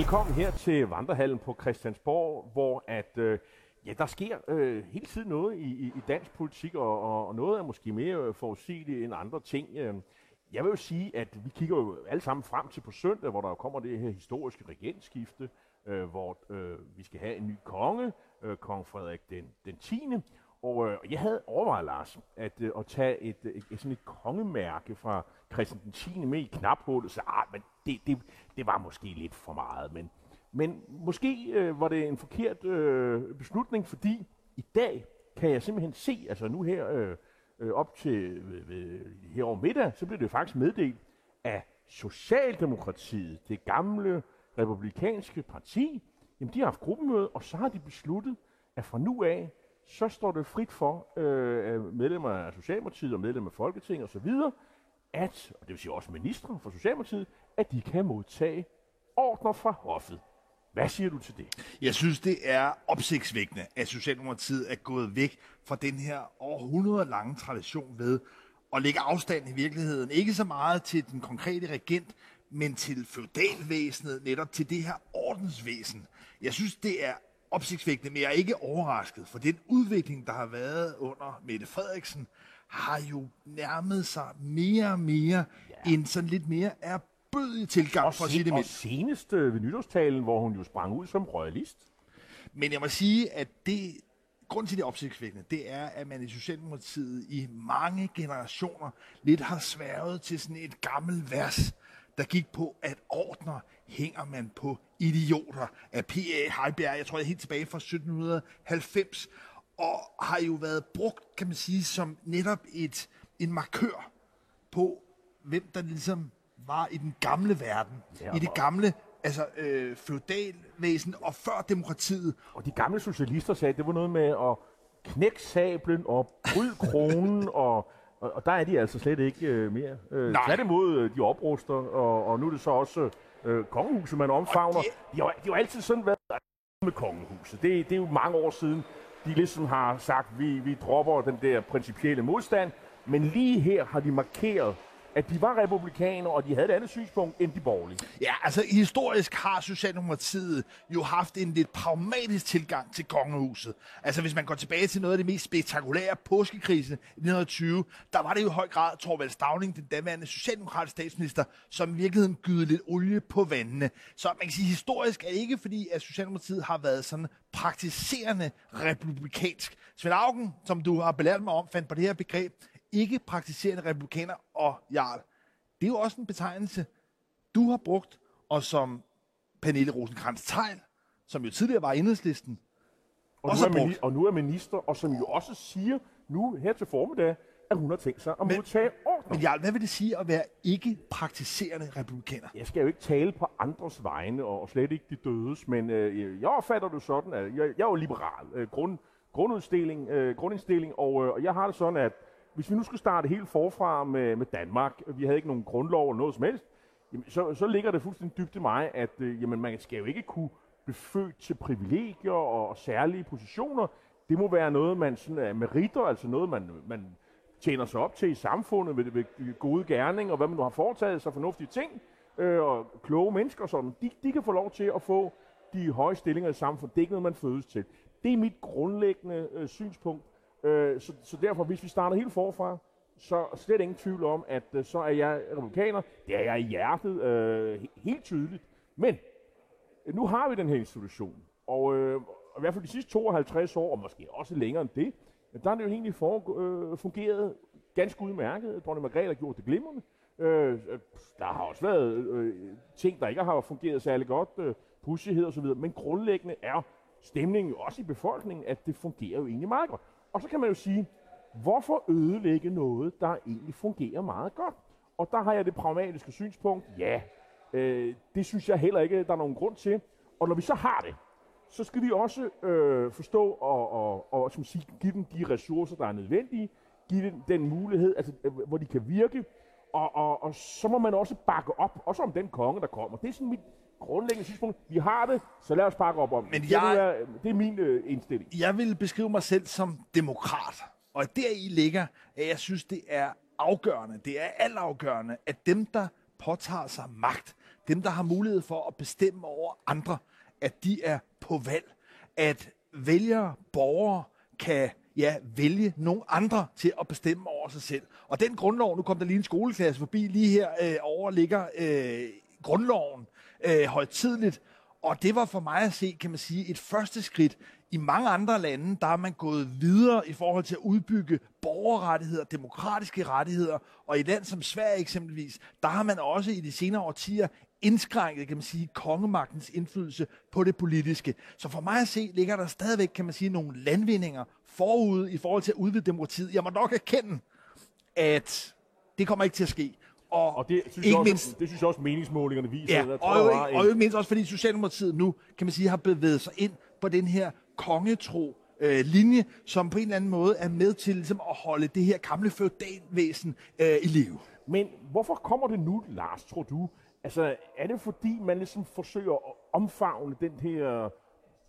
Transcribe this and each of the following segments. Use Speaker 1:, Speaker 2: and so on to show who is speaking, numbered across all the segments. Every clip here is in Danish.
Speaker 1: Velkommen her til Vandrehallen på Christiansborg, hvor at, øh, ja, der sker øh, hele tiden noget i, i, i dansk politik, og, og, og noget er måske mere øh, forudsigeligt end andre ting. Øh, jeg vil jo sige, at vi kigger jo alle sammen frem til på søndag, hvor der kommer det her historiske regentskifte, øh, hvor øh, vi skal have en ny konge, øh, kong Frederik den, den 10. Og øh, jeg havde overvejet, Lars, at, øh, at tage et, øh, et, et, sådan et kongemærke fra Christian den 10. med i knaphullet, så ah, men det, det, det var måske lidt for meget. Men, men måske øh, var det en forkert øh, beslutning, fordi i dag kan jeg simpelthen se, altså nu her øh, øh, op til ved, ved, her over middag, så blev det faktisk meddelt, at Socialdemokratiet, det gamle republikanske parti, jamen de har haft gruppemøde, og så har de besluttet, at fra nu af, så står det frit for øh, medlemmer af Socialdemokratiet og medlemmer af Folketinget osv., at, og det vil sige også ministre fra Socialdemokratiet, at de kan modtage ordner fra hoffet. Hvad siger du til det?
Speaker 2: Jeg synes, det er opsigtsvækkende, at Socialdemokratiet er gået væk fra den her århundrede lange tradition ved at lægge afstand i virkeligheden. Ikke så meget til den konkrete regent, men til feudalvæsenet, netop til det her ordensvæsen. Jeg synes, det er opsigtsvækkende, men jeg er ikke overrasket, for den udvikling, der har været under Mette Frederiksen, har jo nærmet sig mere og mere ja. en sådan lidt mere er bødig tilgang,
Speaker 1: og
Speaker 2: for at sige det
Speaker 1: mildt. Og senest øh, ved nytårstalen, hvor hun jo sprang ud som royalist.
Speaker 2: Men jeg må sige, at det, grund til det opsigtsvækkende, det er, at man i Socialdemokratiet i mange generationer lidt har sværget til sådan et gammelt vers, der gik på, at ordner hænger man på idioter af P.A. Heiberg, jeg tror, det er helt tilbage fra 1790, og har jo været brugt, kan man sige, som netop et, en markør på, hvem der ligesom var i den gamle verden, ja, i det gamle altså øh, feudalvæsen og før demokratiet.
Speaker 1: Og de gamle socialister sagde, at det var noget med at knække sablen og bryde kronen, og, og, og der er de altså slet ikke øh, mere. Øh, Tværtimod, øh, de opruster, og, og nu er det så også øh, kongehuset, man omfavner. Det... De, har, de har altid sådan været med kongehuset. Det, det er jo mange år siden, de ligesom har sagt, vi, vi dropper den der principielle modstand, men lige her har de markeret, at de var republikanere, og de havde et andet synspunkt end de borgerlige.
Speaker 2: Ja, altså historisk har Socialdemokratiet jo haft en lidt pragmatisk tilgang til kongehuset. Altså hvis man går tilbage til noget af det mest spektakulære påskekrise i 1920, der var det jo i høj grad Torvald Stavning, den daværende socialdemokratiske statsminister, som i virkeligheden gyde lidt olie på vandene. Så man kan sige, historisk er ikke fordi, at Socialdemokratiet har været sådan praktiserende republikansk. Svend Augen, som du har belært mig om, fandt på det her begreb, ikke praktiserende republikaner og jarl. Det er jo også en betegnelse, du har brugt, og som Pernille rosenkrantz teil som jo tidligere var enhedslisten,
Speaker 1: og nu, er og nu er minister, og som jo også siger nu her til formiddag, at hun har tænkt sig at men, modtage ordner.
Speaker 2: Men Jarl, hvad vil det sige at være ikke praktiserende republikaner?
Speaker 1: Jeg skal jo ikke tale på andres vegne, og slet ikke de dødes, men øh, jeg opfatter det sådan, at jeg, jeg er jo liberal. Øh, grund, grundudstilling, øh, grundindstilling, og, øh, og jeg har det sådan, at hvis vi nu skulle starte helt forfra med, med Danmark, vi havde ikke nogen grundlov eller noget som helst, jamen, så, så ligger det fuldstændig dybt i mig, at øh, jamen, man skal jo ikke kunne blive født til privilegier og, og særlige positioner. Det må være noget, man sådan er meritter, altså noget, man, man tjener sig op til i samfundet ved, ved gode gerning, og hvad man nu har foretaget sig fornuftige ting, øh, og kloge mennesker sådan, de, de kan få lov til at få de høje stillinger i samfundet. Det er ikke noget, man fødes til. Det er mit grundlæggende øh, synspunkt. Øh, så, så derfor, hvis vi starter helt forfra, så slet ingen tvivl om, at øh, så er jeg republikaner. Det er jeg i hjertet, øh, helt tydeligt. Men øh, nu har vi den her institution, og øh, i hvert fald de sidste 52 år, og måske også længere end det, der har det jo egentlig for, øh, fungeret ganske udmærket. Dronning Margrethe har gjort det glimrende. Øh, øh, der har også været øh, ting, der ikke har fungeret særlig godt, øh, pussighed osv., men grundlæggende er stemningen jo også i befolkningen, at det fungerer jo egentlig meget godt. Og så kan man jo sige, hvorfor ødelægge noget, der egentlig fungerer meget godt? Og der har jeg det pragmatiske synspunkt, ja, øh, det synes jeg heller ikke, der er nogen grund til. Og når vi så har det, så skal vi også øh, forstå og, og, og som sige, give dem de ressourcer, der er nødvendige, give dem den mulighed, altså, øh, hvor de kan virke, og, og, og så må man også bakke op, også om den konge, der kommer. Det er sådan mit grundlæggende synspunkt. Vi har det, så lad os bakke op om
Speaker 2: Men
Speaker 1: det.
Speaker 2: Jeg,
Speaker 1: det, er, det er min øh, indstilling.
Speaker 2: Jeg vil beskrive mig selv som demokrat, og deri ligger, at jeg synes, det er afgørende, det er altafgørende, at dem, der påtager sig magt, dem der har mulighed for at bestemme over andre, at de er på valg. At vælgere, borgere kan ja, vælge nogle andre til at bestemme over sig selv. Og den grundlov, nu kom der lige en skoleklasse forbi, lige her øh, over ligger øh, grundloven øh, højtidligt, og det var for mig at se, kan man sige, et første skridt. I mange andre lande, der er man gået videre i forhold til at udbygge borgerrettigheder, demokratiske rettigheder, og i land som Sverige eksempelvis, der har man også i de senere årtier indskrænket, kan man sige, kongemagtens indflydelse på det politiske. Så for mig at se, ligger der stadigvæk, kan man sige, nogle landvindinger forud i forhold til at udvide demokratiet. Jeg må nok erkende, at det kommer ikke til at ske.
Speaker 1: Og, og det, synes ikke også, mindst, det synes jeg også, meningsmålingerne viser.
Speaker 2: Ja, og, og, og, og ikke mindst også, fordi Socialdemokratiet nu, kan man sige, har bevæget sig ind på den her kongetro øh, linje, som på en eller anden måde er med til ligesom, at holde det her gamle feudalvæsen øh, i live.
Speaker 1: Men hvorfor kommer det nu, Lars, tror du? Altså, er det fordi, man ligesom forsøger at omfavne den her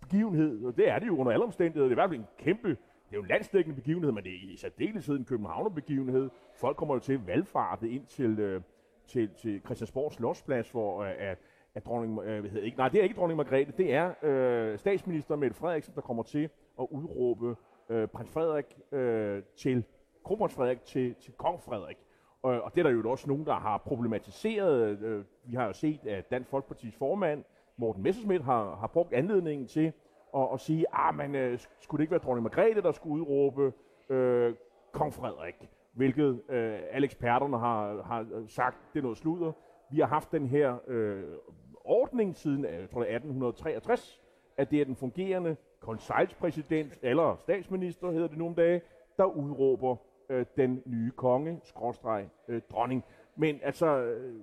Speaker 1: begivenhed? Det er det jo under alle omstændigheder. Det er i hvert fald en kæmpe, det er jo en landsdækkende begivenhed, men det er i særdeleshed en Københavner-begivenhed. Folk kommer jo til valgfartet ind til, øh, til, til Christiansborg Slottsplads, hvor øh, at, at dronning, øh, hvad hedder, ikke, nej, det er ikke dronning Margrethe, det er øh, statsminister Mette Frederiksen, der kommer til at udråbe øh, prins Frederik øh, til kronprins Frederik til, til kong Frederik. Og, og det er der jo også nogen, der har problematiseret. Øh, vi har jo set, at Dansk Folkepartis formand, Morten Messerschmidt, har, har brugt anledningen til og, og sige, ah, men øh, skulle det ikke være dronning Margrethe, der skulle udråbe øh, kong Frederik? Hvilket øh, alle eksperterne har, har øh, sagt, det er noget sludder. Vi har haft den her øh, ordning siden øh, jeg tror det er 1863, at det er den fungerende konselspræsident, eller statsminister hedder det nu om dage, der udråber øh, den nye konge, skråstreg, øh, dronning. Men altså, øh,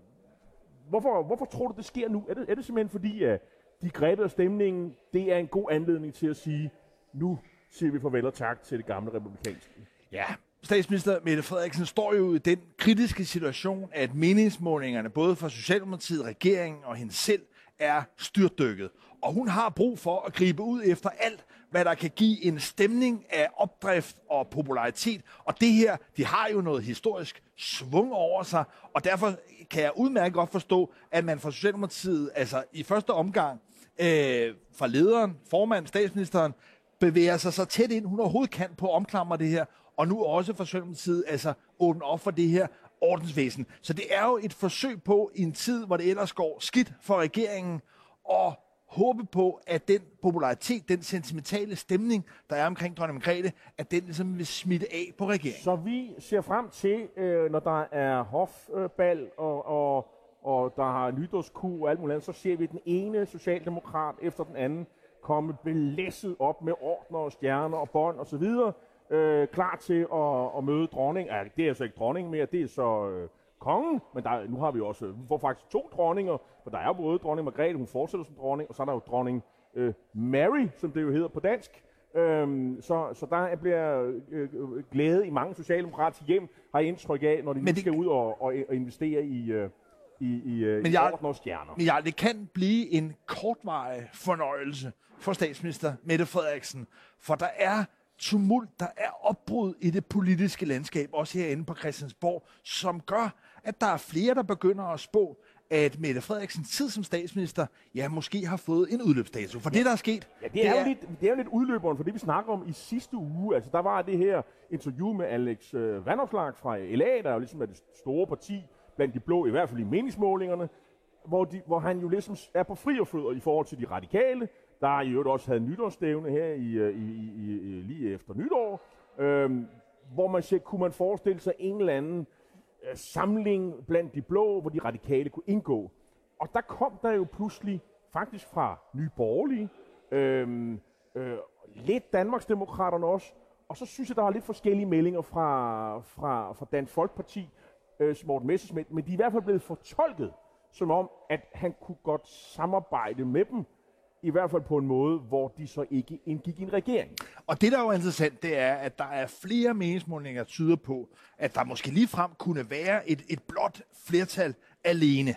Speaker 1: hvorfor, hvorfor tror du, det sker nu? Er det, er det simpelthen fordi, at de grebet af stemningen, det er en god anledning til at sige, nu siger vi farvel og tak til det gamle republikanske?
Speaker 2: Ja, statsminister Mette Frederiksen står jo i den kritiske situation, at meningsmålingerne, både for Socialdemokratiet, regeringen og hende selv, er styrtdykket. Og hun har brug for at gribe ud efter alt, hvad der kan give en stemning af opdrift og popularitet. Og det her, de har jo noget historisk svung over sig, og derfor kan jeg udmærket godt forstå, at man fra Socialdemokratiet, altså i første omgang, øh, fra lederen, formand, statsministeren, bevæger sig så tæt ind, hun overhovedet kan på at omklamre det her, og nu også fra Socialdemokratiet, altså åbne op for det her ordensvæsen. Så det er jo et forsøg på, i en tid, hvor det ellers går skidt for regeringen, og håbe på, at den popularitet, den sentimentale stemning, der er omkring dronning Margrethe, at den ligesom vil smitte af på regeringen.
Speaker 1: Så vi ser frem til, øh, når der er hofbal og, og, og der har nytårsku og alt muligt andet, så ser vi den ene socialdemokrat efter den anden komme belæsset op med ordner og stjerner og bånd osv., øh, klar til at, at møde dronning. Ja, det er så ikke dronning mere, det er så øh, kongen, men der, nu har vi også, vi får faktisk to dronninger, for der er jo både dronning Margrethe, hun fortsætter som dronning, og så er der jo dronning øh, Mary, som det jo hedder på dansk. Øhm, så, så der bliver øh, glæde i mange socialdemokratiske hjem, har jeg indtryk af, når de nu skal ud og, og, og investere i, øh, i, i, øh, men jeg, i stjerner.
Speaker 2: Men ja, det kan blive en kortvarig fornøjelse for statsminister Mette Frederiksen, for der er tumult, der er opbrud i det politiske landskab, også herinde på Christiansborg, som gør, at der er flere, der begynder at spå, at Mette Frederiksens tid som statsminister, ja, måske har fået en udløbsdato. For ja. det, der er sket...
Speaker 1: Ja, det, det, er, er, jo lidt, det er jo lidt udløberen for det, vi snakker om i sidste uge. Altså, der var det her interview med Alex øh, Vandopslag fra LA, der jo ligesom er det store parti blandt de blå, i hvert fald i meningsmålingerne, hvor, de, hvor han jo ligesom er på frierfødder i forhold til de radikale, der i øvrigt også havde nytårsstævne her øh, i, i, i, i, lige efter nytår, øhm, hvor man siger, kunne man forestille sig en eller anden øh, samling blandt de blå, hvor de radikale kunne indgå. Og der kom der jo pludselig, faktisk fra Nye Borgerlige, øhm, øh, lidt Danmarksdemokraterne også, og så synes jeg, der var lidt forskellige meldinger fra, fra, fra Dansk Folkeparti, øh, Morten Messerschmidt, men de er i hvert fald blevet fortolket som om, at han kunne godt samarbejde med dem, i hvert fald på en måde, hvor de så ikke indgik i en regering.
Speaker 2: Og det, der er jo interessant, det er, at der er flere meningsmålinger, der tyder på, at der måske lige frem kunne være et, et blot flertal alene.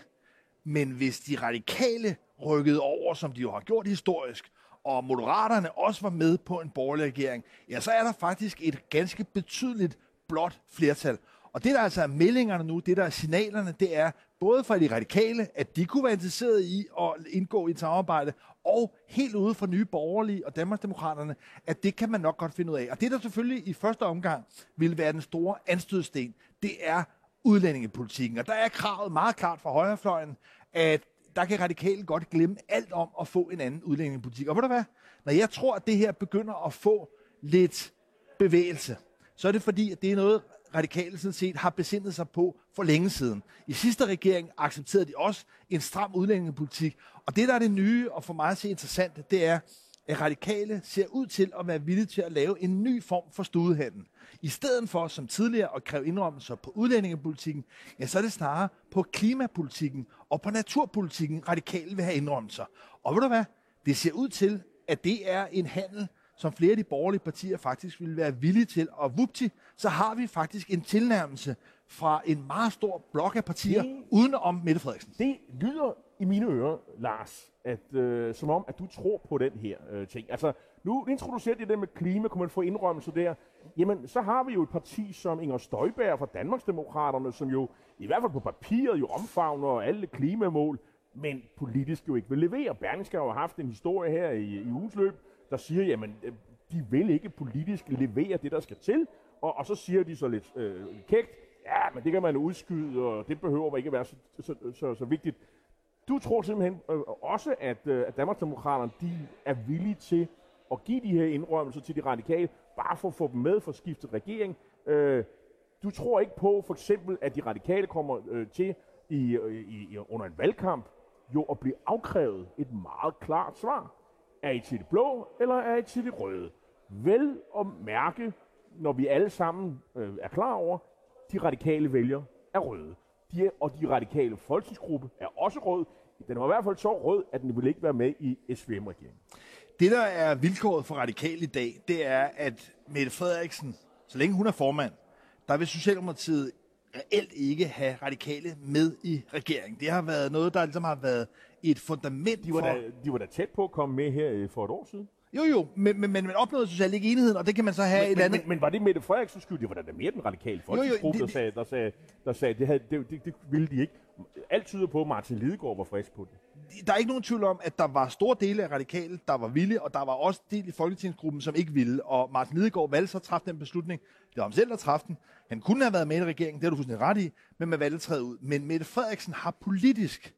Speaker 2: Men hvis de radikale rykkede over, som de jo har gjort historisk, og moderaterne også var med på en borgerlig regering, ja, så er der faktisk et ganske betydeligt blot flertal. Og det, der altså er meldingerne nu, det der er signalerne, det er, både fra de radikale, at de kunne være interesserede i at indgå i et samarbejde, og helt ude fra Nye Borgerlige og Danmarksdemokraterne, at det kan man nok godt finde ud af. Og det, der selvfølgelig i første omgang vil være den store anstødsten, det er udlændingepolitikken. Og der er kravet meget klart fra højrefløjen, at der kan radikale godt glemme alt om at få en anden udlændingepolitik. Og ved du hvad? Når jeg tror, at det her begynder at få lidt bevægelse, så er det fordi, at det er noget, radikale sådan set har besindet sig på for længe siden. I sidste regering accepterede de også en stram udlændingepolitik. Og det, der er det nye, og for mig at se interessant, det er, at radikale ser ud til at være villige til at lave en ny form for studehandel. I stedet for, som tidligere, at kræve indrømmelser på udlændingepolitikken, ja, så er det snarere på klimapolitikken og på naturpolitikken, radikale vil have indrømmelser. Og ved du hvad? Det ser ud til, at det er en handel, som flere af de borgerlige partier faktisk ville være villige til. Og vupti, så har vi faktisk en tilnærmelse fra en meget stor blok af partier det, uden om Mette Frederiksen.
Speaker 1: Det lyder i mine ører, Lars, at, øh, som om, at du tror på den her øh, ting. Altså, nu introducerer det med klima, kunne man få indrømmelse der. Jamen, så har vi jo et parti som Inger Støjberg fra Danmarksdemokraterne, som jo i hvert fald på papiret jo omfavner alle klimamål, men politisk jo ikke vil levere. Berlingske har jo haft en historie her i, i ugens løb, der siger, jamen, øh, de vil ikke politisk levere det, der skal til, og, og så siger de så lidt øh, kægt, ja, men det kan man udskyde, og det behøver ikke være så, så, så, så vigtigt. Du tror simpelthen øh, også, at, øh, at Danmarksdemokraterne de er villige til at give de her indrømmelser til de radikale, bare for at få dem med for skiftet regering. Øh, du tror ikke på, for eksempel, at de radikale kommer øh, til i, øh, i, i, under en valgkamp jo at blive afkrævet et meget klart svar. Er I til det blå, eller er I til det røde? Vel at mærke, når vi alle sammen øh, er klar over, de radikale vælger er røde. De er, og de radikale folketingsgruppe er også rød. Den var i hvert fald så rød, at den ville ikke være med i SVM-regeringen.
Speaker 2: Det, der er vilkåret for radikal i dag, det er, at Mette Frederiksen, så længe hun er formand, der vil Socialdemokratiet reelt ikke have radikale med i regeringen. Det har været noget, der ligesom har været et fundament
Speaker 1: de var
Speaker 2: for...
Speaker 1: Da, de var da tæt på at komme med her øh, for et år siden.
Speaker 2: Jo, jo, men, men, men man opnåede socialt ikke enigheden, og det kan man så have
Speaker 1: men,
Speaker 2: et
Speaker 1: men,
Speaker 2: andet...
Speaker 1: Men, men var det Mette Frederiksen skyld? Det var da mere den radikale folketingsgruppe, der sagde, der sagde, der sagde det, havde, det, det, det, ville de ikke. Alt tyder på, at Martin Lidegaard var frisk på det.
Speaker 2: Der er ikke nogen tvivl om, at der var store dele af radikale, der var villige, og der var også del i folketingsgruppen, som ikke ville. Og Martin Lidegaard valgte så at træffe den beslutning. Det var ham selv, der træffede den. Han kunne have været med i regeringen, det har du fuldstændig ret i, men man valgte at træde ud. Men Mette Frederiksen har politisk,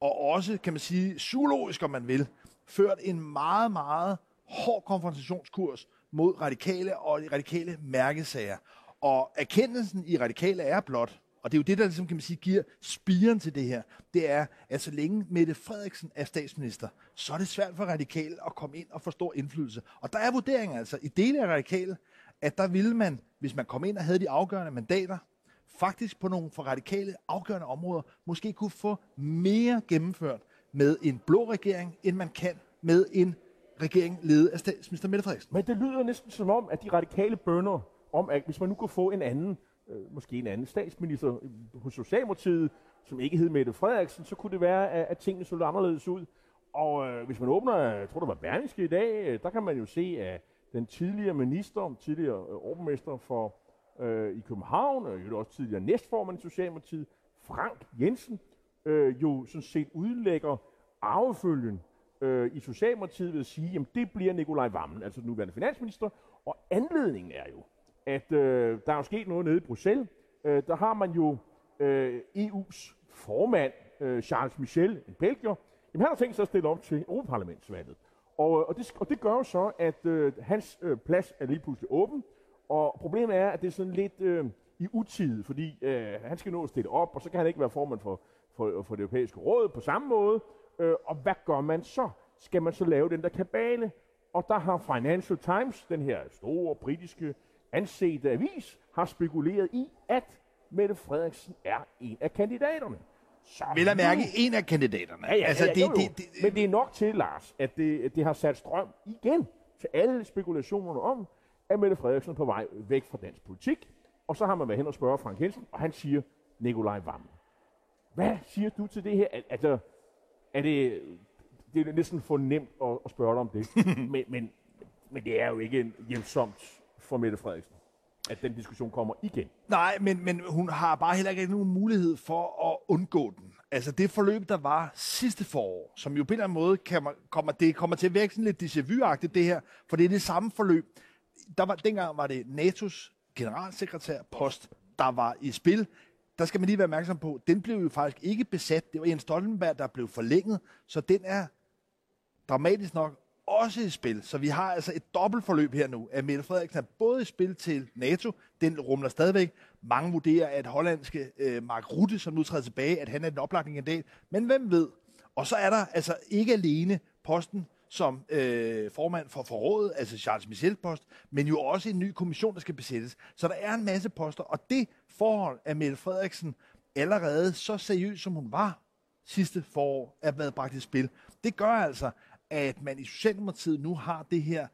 Speaker 2: og også, kan man sige, zoologisk, om man vil, ført en meget, meget hård konfrontationskurs mod radikale og de radikale mærkesager. Og erkendelsen i radikale er blot, og det er jo det, der ligesom, kan man sige, giver spiren til det her, det er, at så længe Mette Frederiksen er statsminister, så er det svært for radikale at komme ind og få stor indflydelse. Og der er vurderingen altså, i dele af radikale, at der ville man, hvis man kom ind og havde de afgørende mandater, faktisk på nogle for radikale afgørende områder, måske kunne få mere gennemført med en blå regering, end man kan med en regering ledet af statsminister Mette Frederiksen.
Speaker 1: Men det lyder næsten som om, at de radikale bønder om, at hvis man nu kunne få en anden, øh, måske en anden statsminister hos Socialdemokratiet, som ikke hed Mette Frederiksen, så kunne det være, at, at tingene så anderledes ud. Og øh, hvis man åbner, jeg tror det var Berlingske i dag, øh, der kan man jo se, at den tidligere minister, tidligere øh, overmester for øh, i København, og jo også tidligere næstformand i Socialdemokratiet, Frank Jensen, øh, jo sådan set udlægger arvefølgen øh, i Socialdemokratiet ved at sige, jamen det bliver Nikolaj Vammen, altså den nuværende finansminister. Og anledningen er jo, at øh, der er jo sket noget nede i Bruxelles. Øh, der har man jo øh, EU's formand, øh, Charles Michel, en belgier. Jamen, han har tænkt sig at stille op til Europaparlamentsvalget. Og, øh, og, det, og det gør jo så, at øh, hans øh, plads er lige pludselig åben. Og problemet er, at det er sådan lidt øh, i utid, fordi øh, han skal nå at stille op, og så kan han ikke være formand for, for, for det europæiske råd på samme måde. Øh, og hvad gør man så? Skal man så lave den der kabale? Og der har Financial Times, den her store britiske ansete avis, har spekuleret i, at Mette Frederiksen er en af kandidaterne.
Speaker 2: Så Vil jeg mærke en af kandidaterne?
Speaker 1: Ja, ja, altså, ja, det, jo, jo. Det, det, Men det er nok til, Lars, at det, det har sat strøm igen til alle spekulationerne om, at Mette Frederiksen er på vej væk fra dansk politik. Og så har man været hen og spørge Frank Jensen, og han siger Nikolaj Vammen. Hvad siger du til det her? Altså, er det, det er næsten for nemt at, at spørge dig om det. men, men, men det er jo ikke hjælpsomt for Mette Frederiksen. at den diskussion kommer igen.
Speaker 2: Nej, men, men hun har bare heller ikke nogen mulighed for at undgå den. Altså det forløb, der var sidste forår, som jo på en eller anden måde kan man, kommer, det kommer til at virke sådan lidt déjà vu det her, for det er det samme forløb. Der var, dengang var det NATO's generalsekretær post, der var i spil. Der skal man lige være opmærksom på, den blev jo faktisk ikke besat. Det var Jens Stoltenberg, der blev forlænget, så den er dramatisk nok også i spil. Så vi har altså et dobbeltforløb her nu, at Mette Frederiksen er både i spil til NATO, den rumler stadigvæk. Mange vurderer, at hollandske øh, Mark Rutte, som nu træder tilbage, at han er den oplagte kandidat. Men hvem ved? Og så er der altså ikke alene posten som øh, formand for forrådet, altså Charles Michel post, men jo også en ny kommission, der skal besættes. Så der er en masse poster, og det forhold, at Mette Frederiksen allerede så seriøs, som hun var sidste forår, er blevet bragt i spil, det gør altså, at man i Socialdemokratiet nu har det her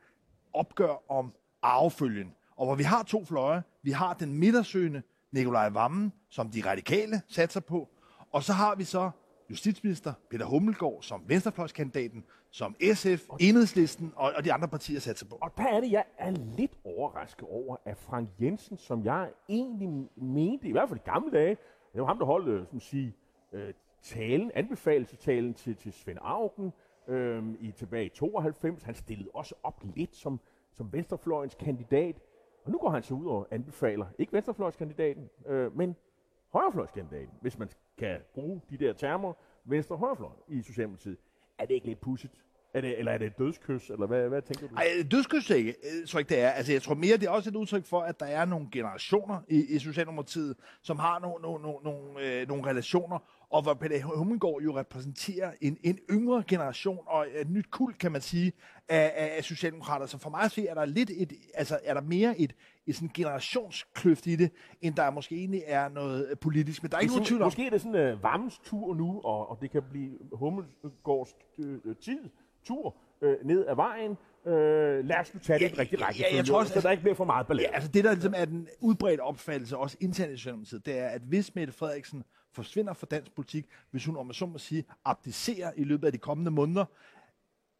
Speaker 2: opgør om arvefølgen. Og hvor vi har to fløje. Vi har den midtersøgende Nikolaj Vammen, som de radikale satser på. Og så har vi så justitsminister Peter Hummelgaard som venstrefløjskandidaten, som SF, Enhedslisten og, og de andre partier satser på.
Speaker 1: Og der er det, jeg er lidt overrasket over, at Frank Jensen, som jeg egentlig mente, i hvert fald i gamle dage, det var ham, der holdt, øh, som sige, øh, talen, anbefalelsestalen til, til Svend Augen, øh, i tilbage i 92. Han stillede også op lidt som, som venstrefløjens kandidat. Og nu går han så ud og anbefaler, ikke venstrefløjskandidaten, øh, men højrefløjskandidaten, hvis man kan bruge de der termer, venstre højrefløj i Socialdemokratiet. Er det ikke lidt pudsigt? Er det, eller er det et dødskys, eller hvad, hvad tænker du?
Speaker 2: Nej, dødskys er ikke, øh, jeg tror ikke, det er. Altså, jeg tror mere, det er også et udtryk for, at der er nogle generationer i, i Socialdemokratiet, som har nogle, nogle, nogle, nogle, øh, nogle relationer, og hvor Peter Hummelgaard jo repræsenterer en, en yngre generation og et nyt kult, kan man sige, af, af, af socialdemokrater. Så for mig at se, er der lidt et, altså er der mere et, et sådan generationskløft i det, end der måske egentlig er noget politisk. Men der er ikke nogen tvivl om...
Speaker 1: Måske er det sådan en uh, varmes tur nu, og, og det kan blive Hummelgaards øh, tid, tur øh, ned ad vejen. Øh, lad os nu tage det ja, rigtig række. Ja, jeg tror også, så der ikke bliver for meget ballade.
Speaker 2: Ja, altså det, der ligesom er den udbredte opfattelse, også internt i Socialdemokratiet, det er, at hvis Mette Frederiksen forsvinder fra dansk politik, hvis hun, om man så må sige, abdicerer i løbet af de kommende måneder,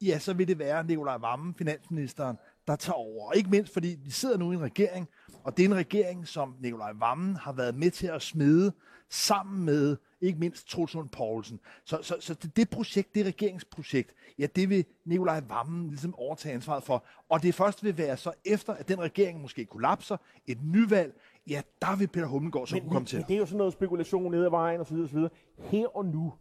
Speaker 2: ja, så vil det være Nikolaj Vammen, finansministeren, der tager over. Og ikke mindst, fordi vi sidder nu i en regering, og det er en regering, som Nikolaj Vammen har været med til at smide sammen med ikke mindst Troels Lund Poulsen. Så, så, så det, det projekt, det regeringsprojekt, ja, det vil Nikolaj Vammen ligesom overtage ansvaret for. Og det først vil være så efter, at den regering måske kollapser, et nyvalg, ja, der vil Peter Hummelgaard så
Speaker 1: men,
Speaker 2: kunne komme til.
Speaker 1: Men det er jo sådan noget spekulation nede ad vejen osv. osv. Her og nu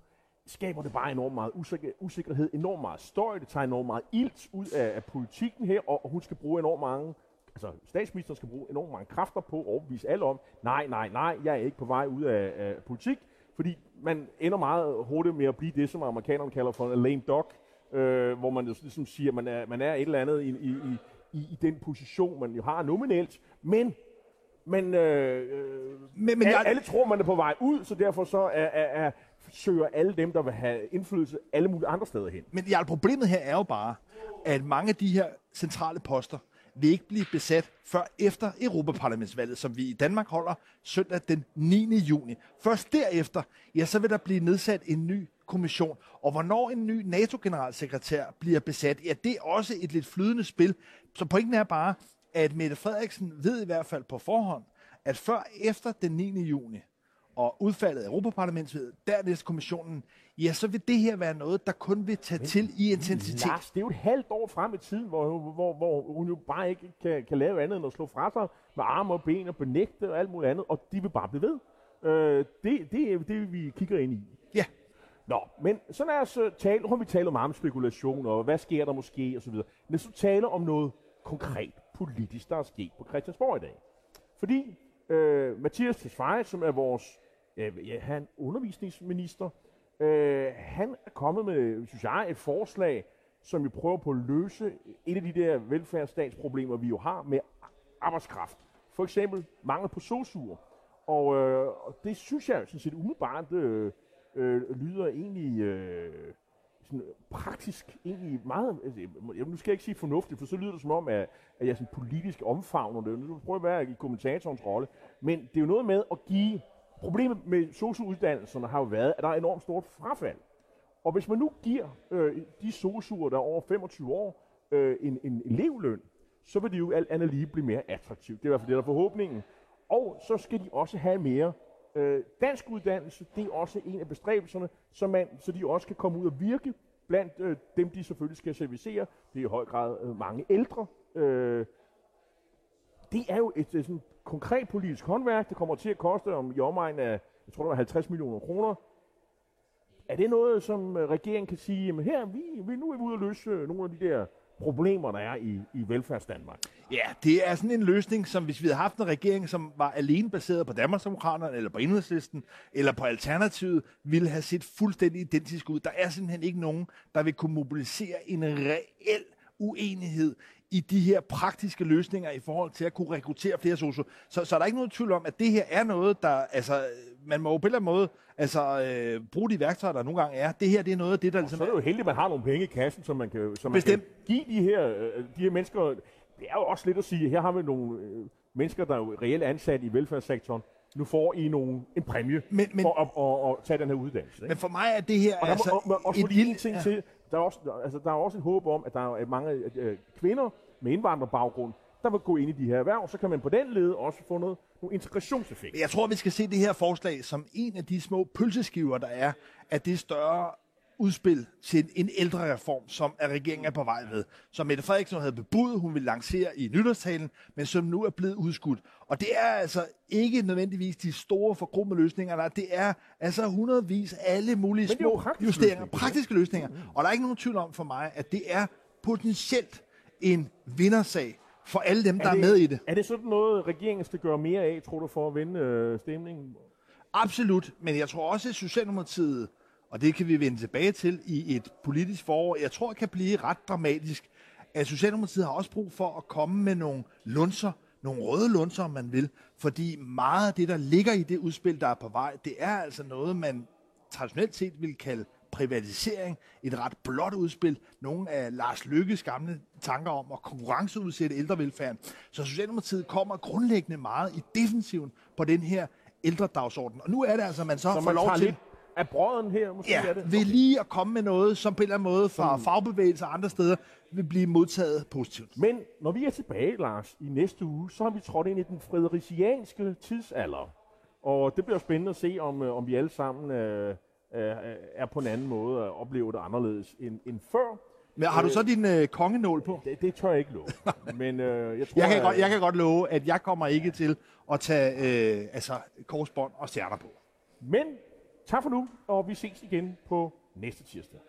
Speaker 1: skaber det bare enormt meget usikker, usikkerhed, enormt meget støj, det tager enormt meget ilt ud af, af politikken her, og, og hun skal bruge enormt mange altså statsministeren skal bruge enormt mange kræfter på at overbevise alle om, nej, nej, nej, jeg er ikke på vej ud af, af politik, fordi man ender meget hurtigt med at blive det, som amerikanerne kalder for en lame dog, øh, hvor man jo ligesom siger, at man er, man er et eller andet i, i, i, i den position, man jo har nominelt, men men, øh, men, men alle, jeg... alle tror, man er på vej ud, så derfor så er, er, er, søger alle dem, der vil have indflydelse alle mulige andre steder hen.
Speaker 2: Men ja, problemet her er jo bare, at mange af de her centrale poster vil ikke blive besat før efter Europaparlamentsvalget, som vi i Danmark holder søndag den 9. juni. Først derefter, ja, så vil der blive nedsat en ny kommission. Og hvornår en ny NATO-generalsekretær bliver besat, ja, det er også et lidt flydende spil. Så pointen er bare, at Mette Frederiksen ved i hvert fald på forhånd, at før efter den 9. juni, og udfaldet af Europaparlamentet, dernæst kommissionen, ja, så vil det her være noget, der kun vil tage Men, til i intensitet.
Speaker 1: Lars, det er jo et halvt år frem i tiden, hvor, hvor, hvor hun jo bare ikke kan, kan lave andet end at slå fra sig med arme og ben og benægte og alt muligt andet, og de vil bare blive ved. Øh, det, det er det, vi kigger ind i.
Speaker 2: Ja.
Speaker 1: Nå, men så lad os øh, tale, nu har vi talt om armspekulation, og hvad sker der måske, og så videre. Lad os tale om noget konkret politisk, der er sket på Christiansborg i dag. Fordi øh, Mathias Tesfaye, som er vores øh, ja, han undervisningsminister, øh, han er kommet med, synes jeg, et forslag, som vi prøver på at løse et af de der velfærdsstatsproblemer, vi jo har med arbejdskraft. For eksempel mangel på sosuer. Og, øh, og det synes jeg sådan set umiddelbart øh, øh, lyder egentlig øh, sådan praktisk egentlig meget, altså, jeg, nu skal jeg ikke sige fornuftigt, for så lyder det som om, at, at jeg sådan politisk omfavner det. Nu prøver jeg at være i kommentatorens rolle. Men det er jo noget med at give, problemet med sociouddannelserne har jo været, at der er enormt stort frafald. Og hvis man nu giver øh, de sosuer, der er over 25 år, øh, en, en elevløn, så vil det jo alt andet lige blive mere attraktivt. Det er i hvert fald det, der er forhåbningen. Og så skal de også have mere øh, dansk uddannelse. Det er også en af bestræbelserne, så, man, så de også kan komme ud og virke blandt øh, dem, de selvfølgelig skal servicere. Det er i høj grad øh, mange ældre. Øh, det er jo et, et sådan konkret politisk håndværk. Det kommer til at koste om i omegn af, jeg tror det var 50 millioner kroner. Er det noget, som øh, regeringen kan sige, jamen her, vi, vi, nu er vi ude at løse øh, nogle af de der problemer, der er i, i velfærdsdanmark?
Speaker 2: Ja, det er sådan en løsning, som hvis vi havde haft en regering, som var alene baseret på Danmarksdemokraterne, eller på Enhedslisten, eller på Alternativet, ville have set fuldstændig identisk ud. Der er simpelthen ikke nogen, der vil kunne mobilisere en reel uenighed i de her praktiske løsninger i forhold til at kunne rekruttere flere socio. Så, så er der ikke noget tvivl om, at det her er noget, der, altså, man må jo på en eller anden måde altså, øh, bruge de værktøjer, der nogle gange er. Det her, det er noget af det, der
Speaker 1: Og
Speaker 2: ligesom
Speaker 1: så er det jo heldigt, at man har nogle penge i kassen, som man kan, som man kan give de her, øh, de her mennesker. Det er jo også lidt at sige, her har vi nogle øh, mennesker, der er jo reelt ansat i velfærdssektoren. Nu får I nogle, en præmie
Speaker 2: Men- men-
Speaker 1: for at, at, at, tage den her uddannelse. Ikke?
Speaker 2: Men for mig er det her
Speaker 1: Og der
Speaker 2: altså
Speaker 1: og,
Speaker 2: et
Speaker 1: fordi
Speaker 2: lille...
Speaker 1: ting
Speaker 2: ja.
Speaker 1: til, der er, også, altså, der er også et håb om, at der er mange øh, kvinder med indvandrerbaggrund, der vil gå ind i de her erhverv, så kan man på den led også få noget, nogle integrationseffekter.
Speaker 2: Jeg tror, vi skal se det her forslag som en af de små pølseskiver, der er, at det større udspil til en ældre reform, som er regeringen er på vej ved. Som Mette Frederiksen havde bebudet, hun ville lancere i nytårstalen, men som nu er blevet udskudt. Og det er altså ikke nødvendigvis de store forkrummede løsninger, der er. det er altså hundredvis af alle mulige
Speaker 1: det er
Speaker 2: små
Speaker 1: praktiske
Speaker 2: justeringer,
Speaker 1: løsninger.
Speaker 2: praktiske løsninger. Og der er ikke nogen tvivl om for mig, at det er potentielt en vindersag for alle dem, der er, med i det.
Speaker 1: Er det sådan noget, regeringen skal gøre mere af, tror du, for at vende øh, stemningen?
Speaker 2: Absolut, men jeg tror også, at Socialdemokratiet, og det kan vi vende tilbage til i et politisk forår, jeg tror, kan blive ret dramatisk, at Socialdemokratiet har også brug for at komme med nogle lunser, nogle røde lunser, om man vil, fordi meget af det, der ligger i det udspil, der er på vej, det er altså noget, man traditionelt set vil kalde privatisering, et ret blåt udspil, nogle af Lars Lykkes gamle tanker om at konkurrenceudsætte ældrevelfærden. Så Socialdemokratiet kommer grundlæggende meget i defensiven på den her ældredagsorden. Og nu er det altså, at man så,
Speaker 1: Så
Speaker 2: får
Speaker 1: man
Speaker 2: lov til
Speaker 1: lidt af brøden her, måske
Speaker 2: ja,
Speaker 1: er det?
Speaker 2: ved lige at komme med noget, som på en eller anden måde fra fagbevægelser og andre steder vil blive modtaget positivt.
Speaker 1: Men når vi er tilbage, Lars, i næste uge, så har vi trådt ind i den fredericianske tidsalder. Og det bliver spændende at se, om, øh, om vi alle sammen øh, øh, er på en anden måde og oplever det anderledes end, end før.
Speaker 2: Men har du så din øh, kongenål på?
Speaker 1: Det, det tør jeg ikke love. Men øh, jeg tror,
Speaker 2: Jeg kan,
Speaker 1: at-
Speaker 2: godt, jeg kan godt love, at jeg kommer ikke til at tage øh, altså, korsbånd og stjerner på.
Speaker 1: Men tak for nu, og vi ses igen på næste tirsdag.